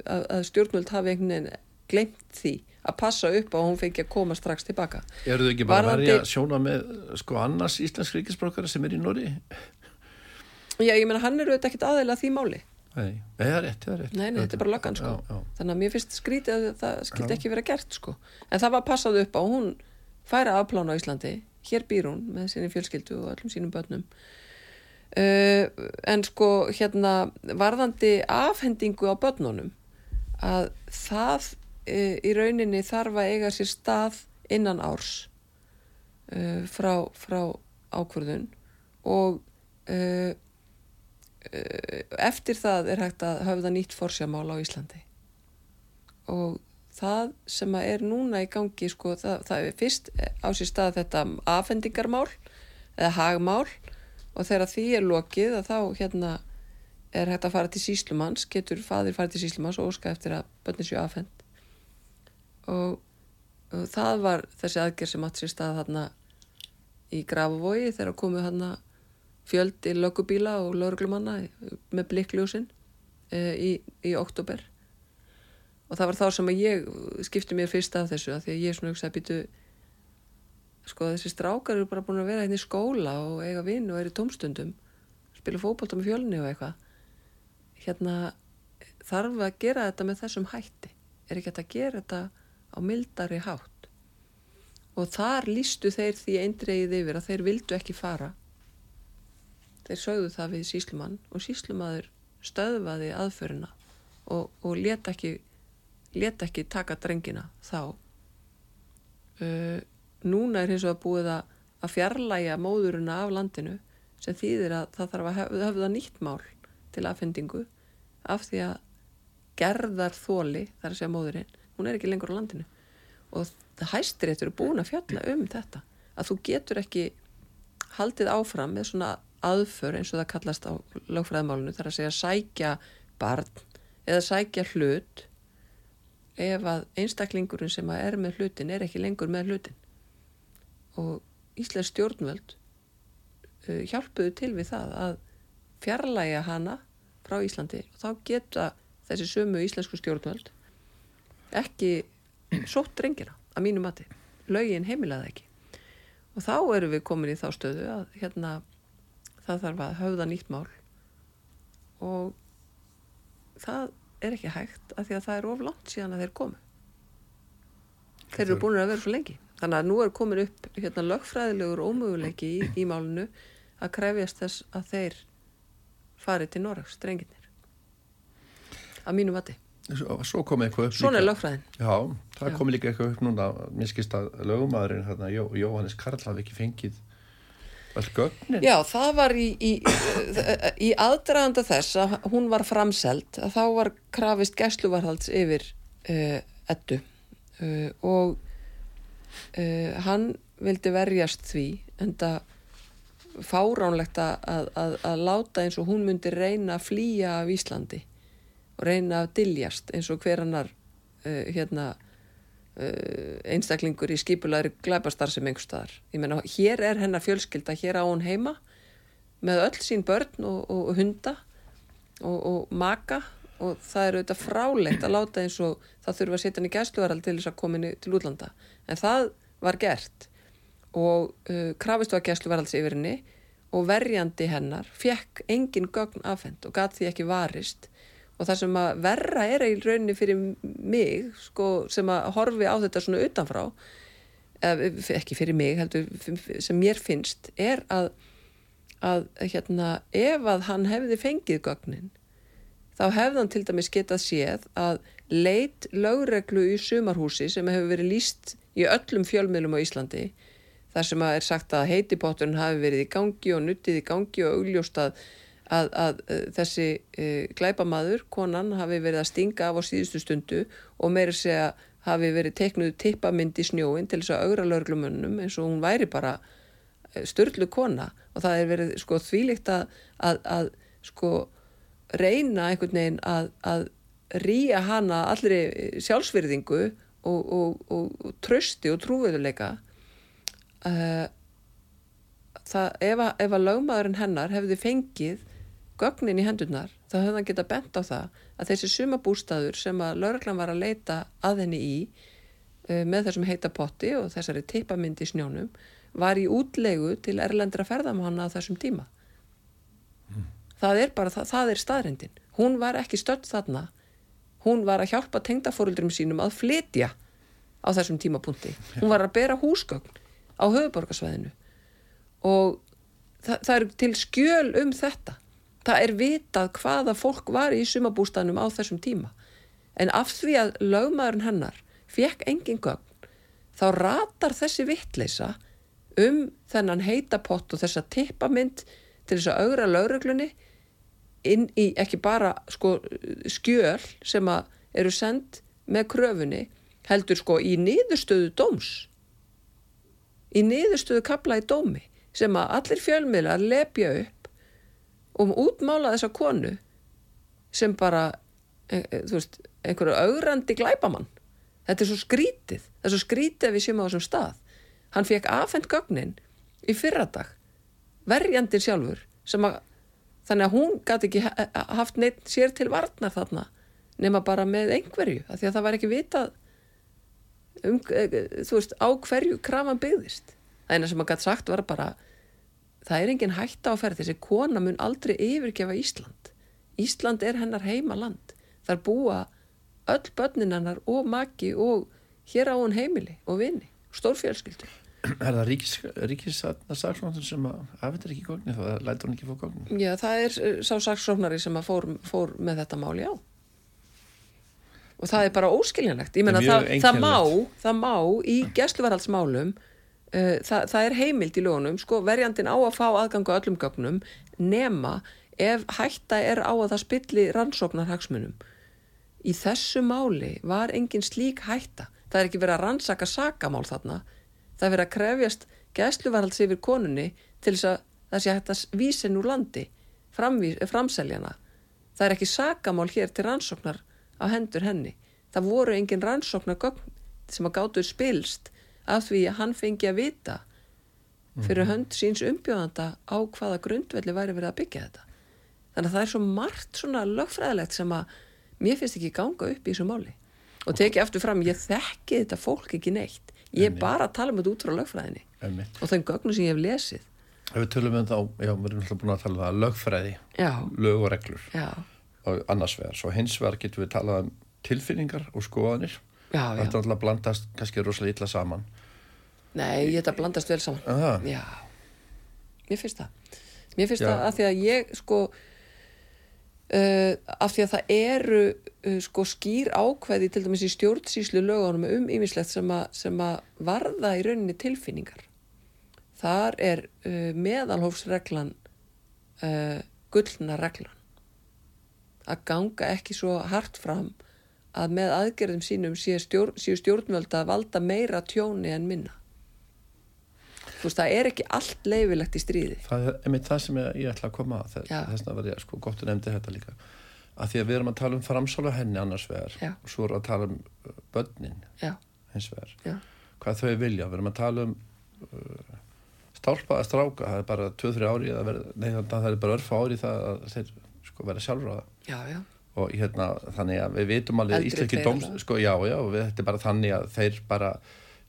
að, að stjórnvöld hafi einhvern veginn glemt því að passa upp á að hún fengi að koma strax tilbaka. Er þau ekki bara verið að sjóna með sko annars íslensk ríkisbrókara sem er í Noregi? Já, ég menna hann eru auðvitað ekkit aðeila því máli. Nei, það er rétt, það er rétt. Nei, nei þetta er bara löggan sko. já, já. Þannig að mér finnst skrítið að það skildi ekki vera gert sko. En það var passað upp á hún færa afplána á Íslandi. Hér býr hún með sinni fjölskyldu og öllum sínum börnum. Uh, En sko hérna varðandi afhendingu á börnunum að það í rauninni þarf að eiga sér stað innan árs uh, frá, frá ákvörðun og Eh, eftir það er hægt að höfða nýtt forsjamál á Íslandi. Og það sem er núna í gangi sko, það, það er fyrst á sér stað þetta afhendingarmál eða hagmál og þegar því er lokið þá hérna er hægt að fara til síslumanns getur fadir farið til síslumanns og óska eftir að bönni séu afhend og, og það var þessi aðgerð sem átt sér stað þarna í Grafavogi þegar komuð þarna fjöldi lögubíla og lögurglumanna með blikkljósin e, í, í oktober og það var þá sem að ég skipti mér fyrst af þessu að því að ég svona hugsaði býtu sko þessi strákar eru bara búin að vera hérna í skóla og eiga vinn og eru í tómstundum spila fókbalta með fjölni og eitthvað. Hérna þarf að gera þetta með þessum hætti? Er ekki að gera þetta á mildari hátt. Og þar lístu þeir því eindreið yfir að þeir vildu ekki fara. Þeir sögðu það við síslumann og síslumadur stöðvaði aðförina og, og leta ekki leta ekki taka drengina þá. Uh, núna er hins vegar búið að, að fjarlæga móðurina af landinu sem þýðir að það þarf að höfða, höfða nýtt mál til aðfendingu af því að gerðar þóli þar að segja móðurinn hún er ekki lengur á landinu. Og það hæstir eftir að búin að fjalla um þetta að þú getur ekki haldið áfram með svona aðför eins og það kallast á lögfræðmálunu þar að segja sækja barn eða sækja hlut ef að einstaklingurinn sem að er með hlutin er ekki lengur með hlutin. Og Íslands stjórnvöld uh, hjálpuðu til við það að fjarlæga hana frá Íslandi. Og þá geta þessi sömu íslensku stjórnvöld ekki sótt drengina að mínu mati. Lögin heimilaði ekki. Og þá eru við komin í þá stöðu að hérna það þarf að höfða nýtt mál. Og það er ekki hægt af því að það er of langt síðan að þeir komu. Þeir eru búin að vera svo lengi. Þannig að nú er komin upp hérna, lögfræðilegur ómöguleiki í, í málunu að krefjast þess að þeir fari til Norraks, drenginir að mínu vati Svo kom eitthvað upp Svona lögfræðin. Já, það kom líka eitthvað upp núna minnskist að lögumadurinn Jóhannes Karl hafi ekki fengið All gögnin? Já, það var í, í, í aðdraganda þess að hún var framseld að þá var krafist gæsluvarhalds yfir uh, ettu uh, og uh, hann vildi verjast því en það fáránlegt að, að, að láta eins og hún myndi reyna að flýja af Íslandi og reyna að diljast eins og hverannar hérna Uh, einstaklingur í skipulagri glæpastar sem einhver staðar. Ég menna, hér er hennar fjölskylda, hér á hún heima með öll sín börn og, og hunda og, og maka og það er auðvitað frálegt að láta eins og það þurfa að setja hann í gæsluvaral til þess að koma inn til útlanda en það var gert og uh, krafist var gæsluvarals yfir henni og verjandi hennar fekk engin gögn afhend og gæti því ekki varist og það sem að verra er í rauninni fyrir mig sko, sem að horfi á þetta svona utanfrá ekki fyrir mig heldur, sem mér finnst er að, að hérna, ef að hann hefði fengið gögnin þá hefði hann til dæmis getað séð að leit lögreglu í sumarhúsi sem hefur verið líst í öllum fjölmiðlum á Íslandi þar sem að er sagt að heitipotturinn hafi verið í gangi og nuttið í gangi og augljóst að, að, að þessi e, glæpamaður, konan, hafi verið að stinga af á síðustu stundu og meira segja hafi verið teiknuð tippamind í snjóin til þess að augra lögreglumönnum eins og hún væri bara störlu kona. Og það er verið sko þvílikt að, að sko reyna einhvern veginn að, að rýja hana allri sjálfsverðingu og, og, og, og trösti og trúveðuleika uh, það ef að, ef að lögmaðurinn hennar hefði fengið gögnin í hendurnar þá hefði hann geta bent á það að þessi sumabústaður sem að lögreglan var að leita að henni í uh, með þessum heita potti og þessari teipamindi snjónum var í útlegu til erlendra ferðamanna á þessum tíma. Það er bara, það, það er staðrindin hún var ekki stöld þarna. Hún var að hjálpa tengdafóruldurum sínum að flytja á þessum tímapunkti. Hún var að bera húsgögn á höfuborgarsvæðinu og það, það er til skjöl um þetta það er vitað hvaða fólk var í sumabústanum á þessum tíma. En af því að lögmaðurinn hennar fekk engin gögn þá ratar þessi vittleisa um þennan heitapott og þessa tippamind til þess að augra lögreglunni inn í ekki bara sko, skjöl sem eru sendt með kröfunni heldur sko í niðurstöðu dóms. Í niðurstöðu kapla í dómi sem að allir fjölmiðlar lepja upp og útmála þessa konu sem bara e, e, veist, einhverju augrandi glæpamann. Þetta er svo skrítið. Það er svo skrítið að við séum á þessum stað. Hann fekk afhengt gögnin í fyrradag verjandin sjálfur að þannig að hún gæti ekki haft neitt sér til varnar þarna nema bara með einhverju af því að það var ekki vitað um, e, þú veist, á hverju krafan byggðist. Það eina sem maður gæti sagt var bara það er engin hætta á ferð þessi kona mun aldrei yfirgefa Ísland Ísland er hennar heimaland þar búa öll börnin hennar og maki og hér á hún heimili og vini, stórfjölskyldur Er það ríkissaksóknar sem afhendur ekki góðni þá lætur hann ekki fór góðni? Já, það er eh, sá saksóknari sem fór, fór með þetta mál, já. Og það er bara óskiljanlegt. Ég menna, það, það, má, það má í gæsluvarhaldsmálum, uh, það, það er heimild í lögunum, sko, verjandin á að fá aðgangu öllum gögnum nema ef hætta er á að það spilli rannsóknarhagsmunum. Í þessu máli var engin slík hætta. Það er ekki verið að rannsaka sakamál þarna það verið að krefjast gæsluvarhalds yfir konunni til þess að það sé hægt að vísin úr landi framseljana það er ekki sakamál hér til rannsóknar á hendur henni það voru engin rannsóknar sem að gáttu spilst af því að hann fengi að vita fyrir mhm. hönd síns umbjóðanda á hvaða grundvelli væri verið að byggja þetta. Þannig að það er svo margt svona lögfræðilegt sem að mér finnst ekki ganga upp í þessu máli. Og teki eftir fram, ég þekki þetta fólk ekki neitt. Ég er bara að tala um þetta út frá lögfræðinni Einmitt. og þeim gögnum sem ég hef lesið. Ef við tölum um þá, já, við erum alltaf búin að tala um það lögfræði, já. lög og reglur. Já. og annars vegar, svo hins vegar getum við talað um tilfinningar og skoðanir. Þetta er alltaf blandast kannski rosalega illa saman Nei, ég þetta blandast vel saman. Aha. Já, mér finnst það. Mér finnst það að því að ég sko Uh, af því að það eru uh, sko skýr ákveði til dæmis í stjórnsýslu lögunum um ymislegt sem, sem að varða í rauninni tilfinningar. Þar er uh, meðalhófsreglan gullna reglan að ganga ekki svo hart fram að með aðgerðum sínum séu stjórn, stjórnvölda að valda meira tjóni en minna veist, það er ekki allt leifilegt í stríði. Það er einmitt það sem ég, ég ætla að koma að þess að ég sko gott að nefndi þetta líka. Að því að við erum að tala um framsála henni annars vegar Já. og svo erum að tala um uh, börnin Já. hins vegar. Já. hvað þau vilja, við erum að tala um uh, stálpa að stráka. Það er bara 2-3 ári verið, nei, það er bara örfa ári það að þeir sko vera sjálfráða. Og hérna þannig að við vitum alveg íslenski dóms sko já já við, þetta er bara þannig að þeir bara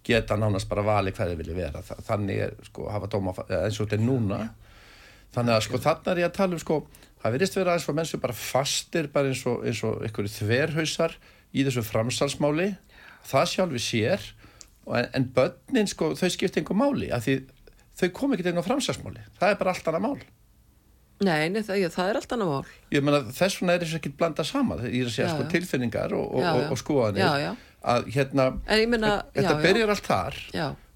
geta nánast bara vali hvað þeir vilja vera. Þannig er sko hafa dóma eins og þetta er núna. Þannig að sko þannig er ég að tala um sko það verðist vera eins og menn sem bara fastir bara eins og, eins og einhverju þverhausar í þessu framsalsmáli. Það sjálfi sér. En, en börnin sko þau skipta einhver máli að því þau kom ekki inn á framsalsmáli. Það er bara allt annað mál. Nei, nei það, það er allt annað mál. Ég meina þess vegna er þess ekki blanda saman, segja já, sko tilfinningar og, og, og, og skoðanir að hérna, myna, þetta byrjar allt þar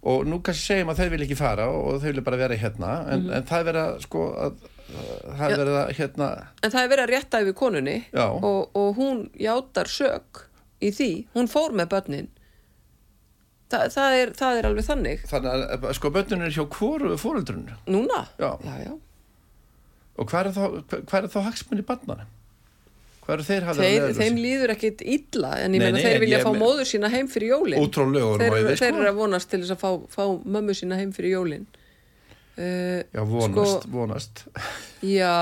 og nú kannski segjum að þau vil ekki fara og þau vil bara vera hérna en, mm -hmm. en það er verið að sko að, það er verið að hérna En það er verið að rétta yfir konunni og hún játar sög í því, hún fór með börnin. Þa, það, er, það er alveg þannig. Þannig að sko börnin er hjá hvoru fóröldrun Núna? Já, já, já. Og hvað er þá, þá hagsmunni barnana? Hvað eru þeir? Þeim líður ekkit illa en ég menna þeir vilja fá móður sína heim fyrir jólin. Útráðlögur Þeir, þeir sko. eru að vonast til þess að fá, fá mömmu sína heim fyrir jólin. Uh, Já, vonast, sko, vonast. Já,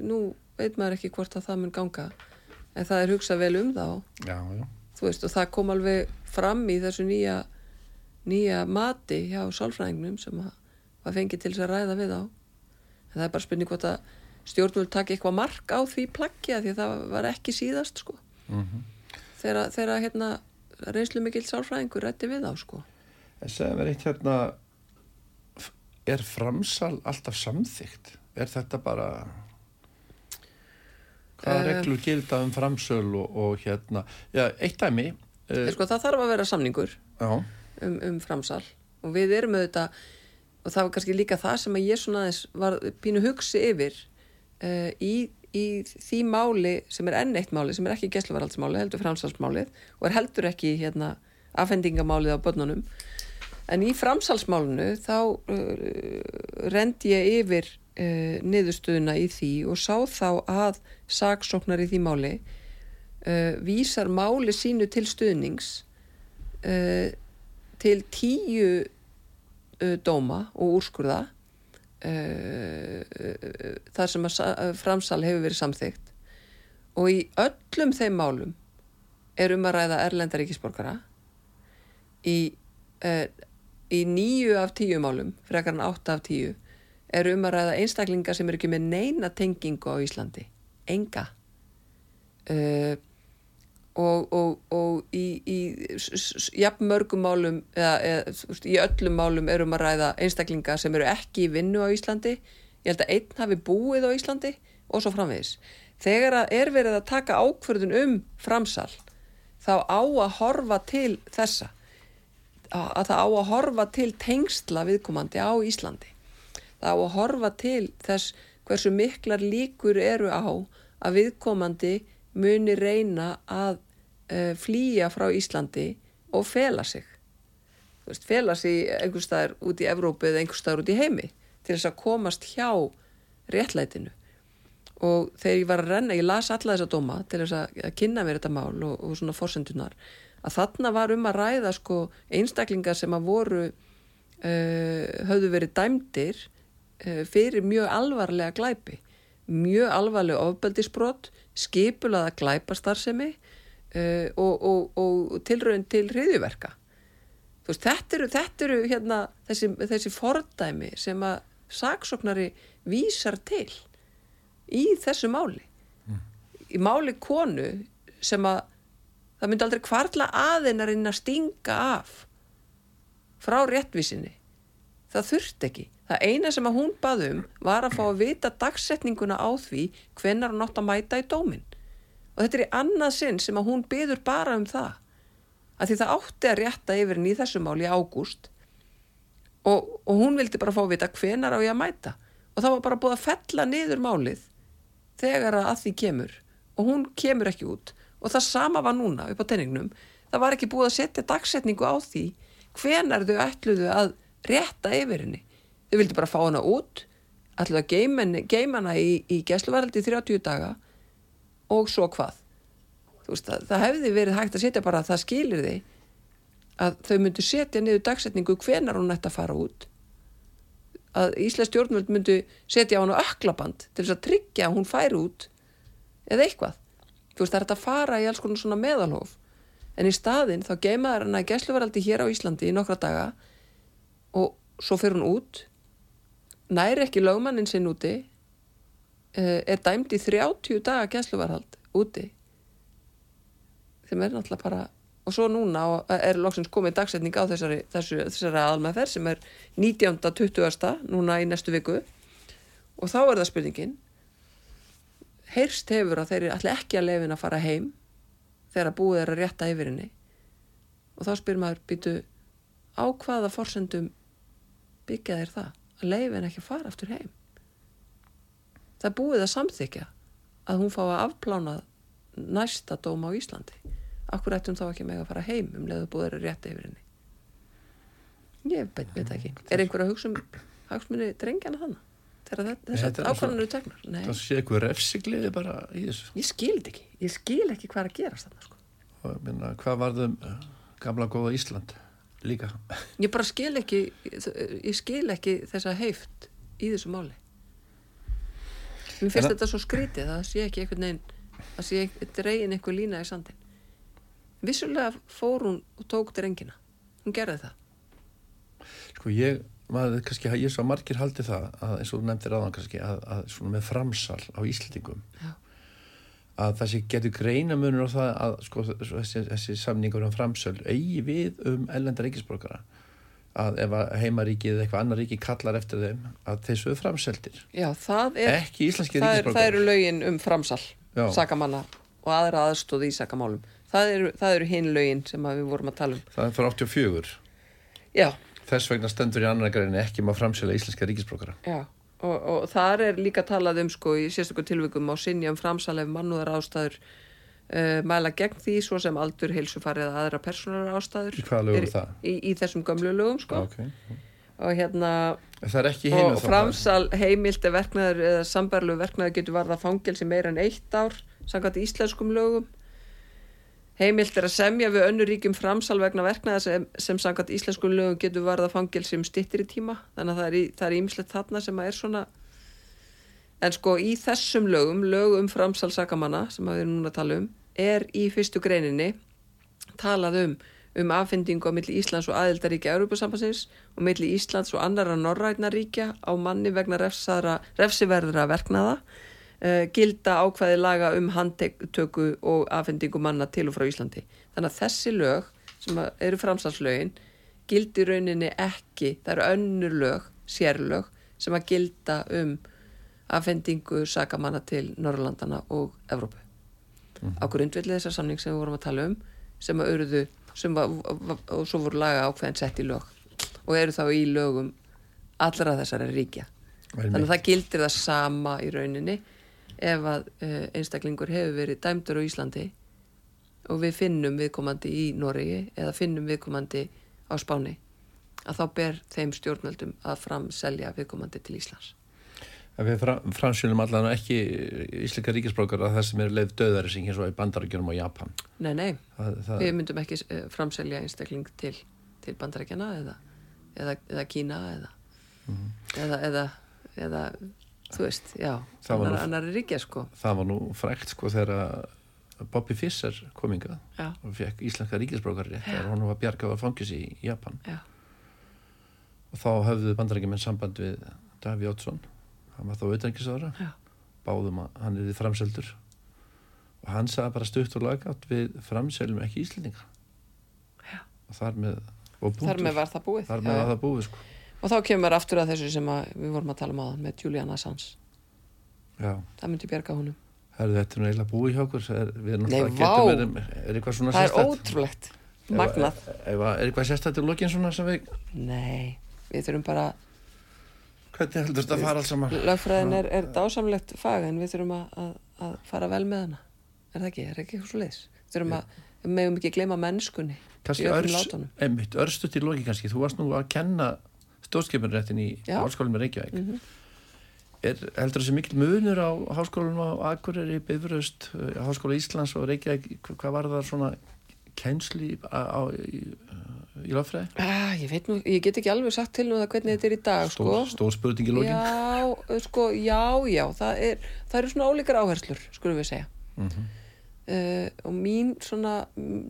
nú veit maður ekki hvort að það mun ganga en það er hugsað vel um þá. Já, já. Þú veist og það kom alveg fram í þessu nýja nýja mati hjá sálfræðingnum sem að fengi til þess að ræða við á en það er bara spurning hvort að stjórnvöld taki eitthvað mark á því plaggja því að það var ekki síðast sko. Mm -hmm. þegar, þegar hérna reynslu mikill sálfræðingur rætti við á sko. En segðum við eitt hérna er framsal alltaf samþygt? Er þetta bara hvaða uh, reglur gilda um framsöl og, og hérna? Já, eitt dæmi uh, sko, það þarf að vera samningur um, um framsal og við erum auðvitað og það var kannski líka það sem að ég svona aðeins var pínu hugsi yfir uh, í, í því máli sem er enn eitt máli sem er ekki gæsluvaraldsmáli, heldur framsalsmálið og er heldur ekki hérna afhendingamálið á börnunum. En í framsalsmálinu þá uh, rendi ég yfir uh, niðurstöðuna í því og sá þá að saksóknar í því máli vísar máli sínu til stuðnings til tíu uh, dóma og úrskurða uh, uh, þar sem að framsal hefur verið samþygt og í öllum þeim málum er um að ræða erlendaríkisborgara í, í nýju af tíu málum frekar en átta af tíu er um að ræða einstaklingar sem er ekki með neina tengingu á Íslandi. Enga. Uh, og, og, og í, í jafn mörgum málum eða, eða í öllum málum erum að ræða einstaklinga sem eru ekki í vinnu á Íslandi. Ég held að einn hafi búið á Íslandi og svo framvegis. Þegar er verið að taka ákverðun um framsal þá á að horfa til þessa. Að það á að horfa til tengsla viðkomandi á Íslandi. Það á að horfa til þess hversu miklar líkur eru á að viðkomandi muni reyna að uh, flýja frá Íslandi og fela sig. Veist, fela sig einhver staðar út í Evrópu eða einhver staðar út í heimi til þess að komast hjá réttlætinu. Og þegar ég var að renna, ég las alla þessa dóma til þess að, að kynna mér þetta mál og, og svona fórsendunar að þarna var um að ræða sko einstaklingar sem að voru uh, höfðu verið dæmdir uh, fyrir mjög alvarlega glæpi. Mjög alvarlega ofbeldisbrott skipulaða glæpastarðsemi uh, og, og, og tilröðin til hriðjuverka veist, þetta eru, þetta eru hérna, þessi, þessi fordæmi sem að saksóknari vísar til í þessu máli. Mm. í máli konu sem að það myndi aldrei kvarla aðeinarinn að stinga af frá réttvísinni. Það þurft ekki. Það eina sem að hún baðum var að fá að vita dagsetninguna á því hvenar hún átt að mæta í dóminn og þetta er í annað sinn sem að hún byður bara um það. Að því það átti að rétta yfir henni í þessu mál í ágúst. Og, og hún vildi bara fá að vita hvenar á ég að mæta. Og það var bara búið að fella niður málið þegar að því kemur. Og hún kemur ekki út. Og það sama var núna upp á tenningnum. Það var ekki búið að setja dagsetningu á því hvenar þau ætluðu að rétta yfir henni. Þau vildi bara fá hana út. Ætluðu að geima hana í, í gæsluvaraldi 30 daga og svo hvað? Veist, það, það hefði verið hægt að setja bara að það skilir því að þau myndu setja niður dagsetningu hvenar hún ætti að fara út. Að Íslands stjórnvöld myndu setja á hann á öklaband til þess að tryggja að hún færi út eða eitthvað. Veist það er að fara í alls konar svona meðalhof. En í staðin þá geimaður hann að gæsluveraldi hér á Íslandi í nokkra daga og svo fyrir hún út næri ekki lögmannin sinn úti er dæmt í 30 daga gæsluverhald úti. Þeim er náttúrulega bara og svo núna er loksins komið dagsetning á þessari, þessu, þessari aðalmaðferð sem er 19.20. núna í næstu viku. Og þá er það spurningin heyrst hefur að þeir eru allir ekki að lefin að fara heim þegar búið er að rétta yfir henni og þá spyr maður býtu á hvaða forsendum byggja þeir það? Að lefin ekki að fara aftur heim það er búið að samþykja að hún fá að afplána næsta dóma á Íslandi. Akkur ættum þá ekki með að fara heim um leðu búið er að rétta yfir henni? Ég veit, veit ekki. Er einhver að hugsa um hagsmunni drengjana þannig þegar þessar ákvæmlega eru tegnar það sé eitthvað refsigliði bara í þessu. Ég skil þetta ekki, ég skil ekki hvað er að gerast þarna sko. og minna, hvað varðum uh, gamla góða Ísland líka? Ég bara skil ekki ég skil ekki þessa heift í þessu máli mér finnst þetta svo skrítið það sé ekki einhvern veginn það sé dregin einhver lína í sandin vissulega fór hún og tók drengina. Hún gerði það. Sko ég maður kannski, ég svo margir haldi það að eins og þú nefndir aðan kannski að, að svona með framsal á Íslandingum Já. að það sé getur greina munur á það að sko þessi, þessi samningur um framsal eigi við um ellenda ríkisborgara að ef heimaríkið eða eitthvað annar ríki kallar eftir þeim að þessu er framseldir. Já, það er, ekki íslenski ríkisborgara Það eru lögin um framsal sakamanna og aðra aðstóð í sakamálum. Það eru, eru hinn lögin sem við vorum að tala um. Það er fyrir 84 Já. Þess vegna stendur í annar græni ekki maður framsela íslenska ríkisbrókara. Já, og, og þar er líka talað um sko í sérstaklega tilvikum á sinni um framsalef mannúðar ástæður uh, mæla gegn því svo sem aldur heilsufarið að aðra persónar ástæður. Í er? Í, í þessum gömlu lögum sko. Okay. Og hérna... Og framsal heimildi verknaður eða sambarlu verknaður getur varða fangelsi meira en eitt ár sangat íslenskum lögum Heimilt er að semja við önnur ríkjum framsal vegna verknaða sem, sem sangat íslenskum lögum getur varða fangilsi um stittir í tíma. Þannig að það er ímislegt þarna sem að er svona... En sko í þessum lögum, lögum framsal sakamanna sem við erum núna að tala um, er í fyrstu greininni talað um um afhendingu á milli Íslands og aðildaríkja Európa-sambansins og milli Íslands og annara norrætnaríkja á manni vegna refsiverðra verknaða uh, gilda ákvæði laga um handtöku og afhendingu manna til og frá Íslandi. Þannig að þessi lög sem eru framsalslögin gildi rauninni ekki, það eru önnur lög, sérlög sem að gilda um afhendingu sakamanna til Norrlandana og Evrópu. Mm. Á grundvillið þessar samning sem við vorum að tala um sem að auðruðu og svo voru laga ákveðin sett í lög og eru þá í lögum allra þessari ríkja. Þannig að það gildir það sama í rauninni ef að uh, einstaklingur hefur verið dæmdur á Íslandi og við finnum viðkomandi í Noregi eða finnum viðkomandi á Spáni að þá ber þeim stjórnöldum að framselja viðkomandi til Íslands. Við framsjölum allan ekki íslika ríkisbrókar að það sem er leið döðari sem eins og í bandarækjunum og Japan. Nei, nei, það, það... við myndum ekki eh, framselja einstakling til, til bandarækjana eða, eða, eða Kína eða, mm -hmm. eða, eða, eða þú veist, já, annar, nú, annar ríkja sko það var nú frækt sko þegar Bobby Fischer kominga og fekk íslenska ríkisbrókar þegar hún var bjargað á fangis í Japan já. og þá höfðu bandarækjumenn samband við Daví Ótsson hann var þá auðvendisára báðum að hann er því framseldur. Og hann sagði bara stutt og lagátt við framseljum ekki íslendinga. Já. og þar með og þar með var það búið. Með var það búið sko. Og þá kemur aftur að þessu sem að við vorum að tala um aðan með Julian Assange. Já. það myndi bjerga honum. Herðu, þetta er náttúrulega búið hjá okkur. Er, Nei, verið, er það er ótrúlegt. Magnað. Er eitthvað sérstættir lokin svona sem við Nei, við þurfum bara Hvernig heldur þetta að fara alls saman? Lögfræðin er, er dásamlegt fag en við þurfum að, að, að fara vel með hana Er það ekki? Er það ekki eitthvað svo leiðis? Við þurfum að, við meðum ekki gleyma mennskunni Kannski örstutt í loki kannski Þú varst nú að kenna stórskipunrættin í háskólinum Reykjavík mm -hmm. er heldur þessi mikil munur á háskólinum á Akureyri, Bifröst Háskóla Íslands og Reykjavík hvað var það svona kensli á, í, í lofræði? Ah, ég veit nú, ég get ekki alveg sagt til nú það hvernig þetta er í dag Stór, sko. stór spurning í lógin Já, sko, já, já það, er, það eru svona ólíkar áherslur, skulum við segja mm -hmm. uh, og mín svona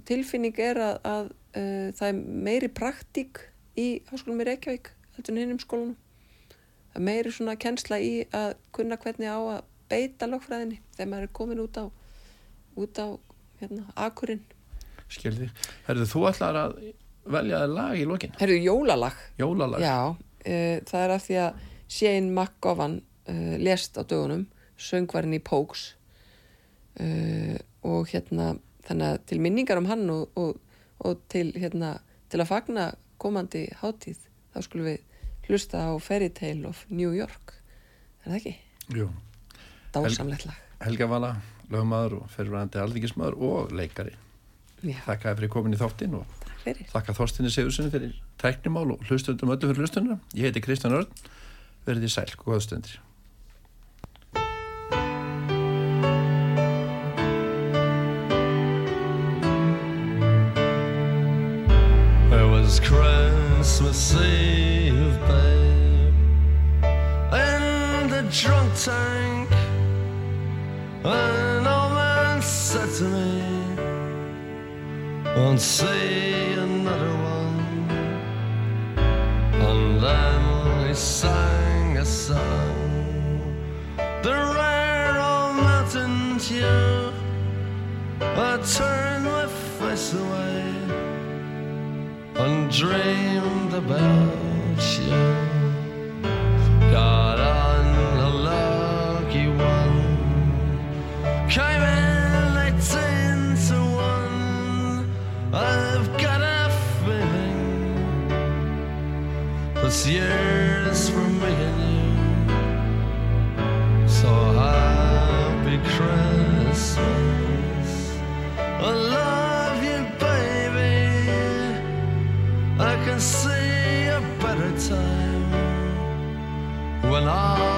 tilfinning er að, að uh, það er meiri praktík í háskólum í Reykjavík heldur en hinnum skólunum það er meiri svona kennsla í að kunna hvernig á að beita lögfræðinni þegar maður er komin út á út á hérna, akurinn Skilði, herðu þú ætlar að velja lag í lokin? Herðu, jólalag. Jólalag? Já, uh, það er af því að Shane McGowan uh, lest á dögunum söngvarinn í Pokes uh, og hérna þannig að til minningar um hann og, og, og til hérna til að fagna komandi hátíð þá skulum við hlusta á Fairy Tale of New York. Er það ekki? Jú. Dásamlegt lag. Helga Vala, lögmaður og fyrirvæðandi aldingismadur og leikari. Já, Þakka fyrir komin í þáttinn og takk fyrir. Þakka Þorstinni Sigurssoni fyrir tæknimál og hlustundum öllu fyrir hlustunduna Ég heiti Kristján Örn, verðið í sæl, góða stundir. It was Christmas Eve, babe, in the drunk tank. An old man said to me, Won't another one. And then he sang a song, the rare old mountain tune. I turned my face away and dreamed about year's for me and you. So happy Christmas. I love you, baby. I can see a better time when all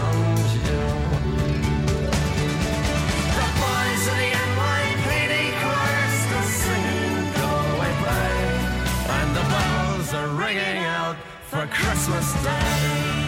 Christmas Day.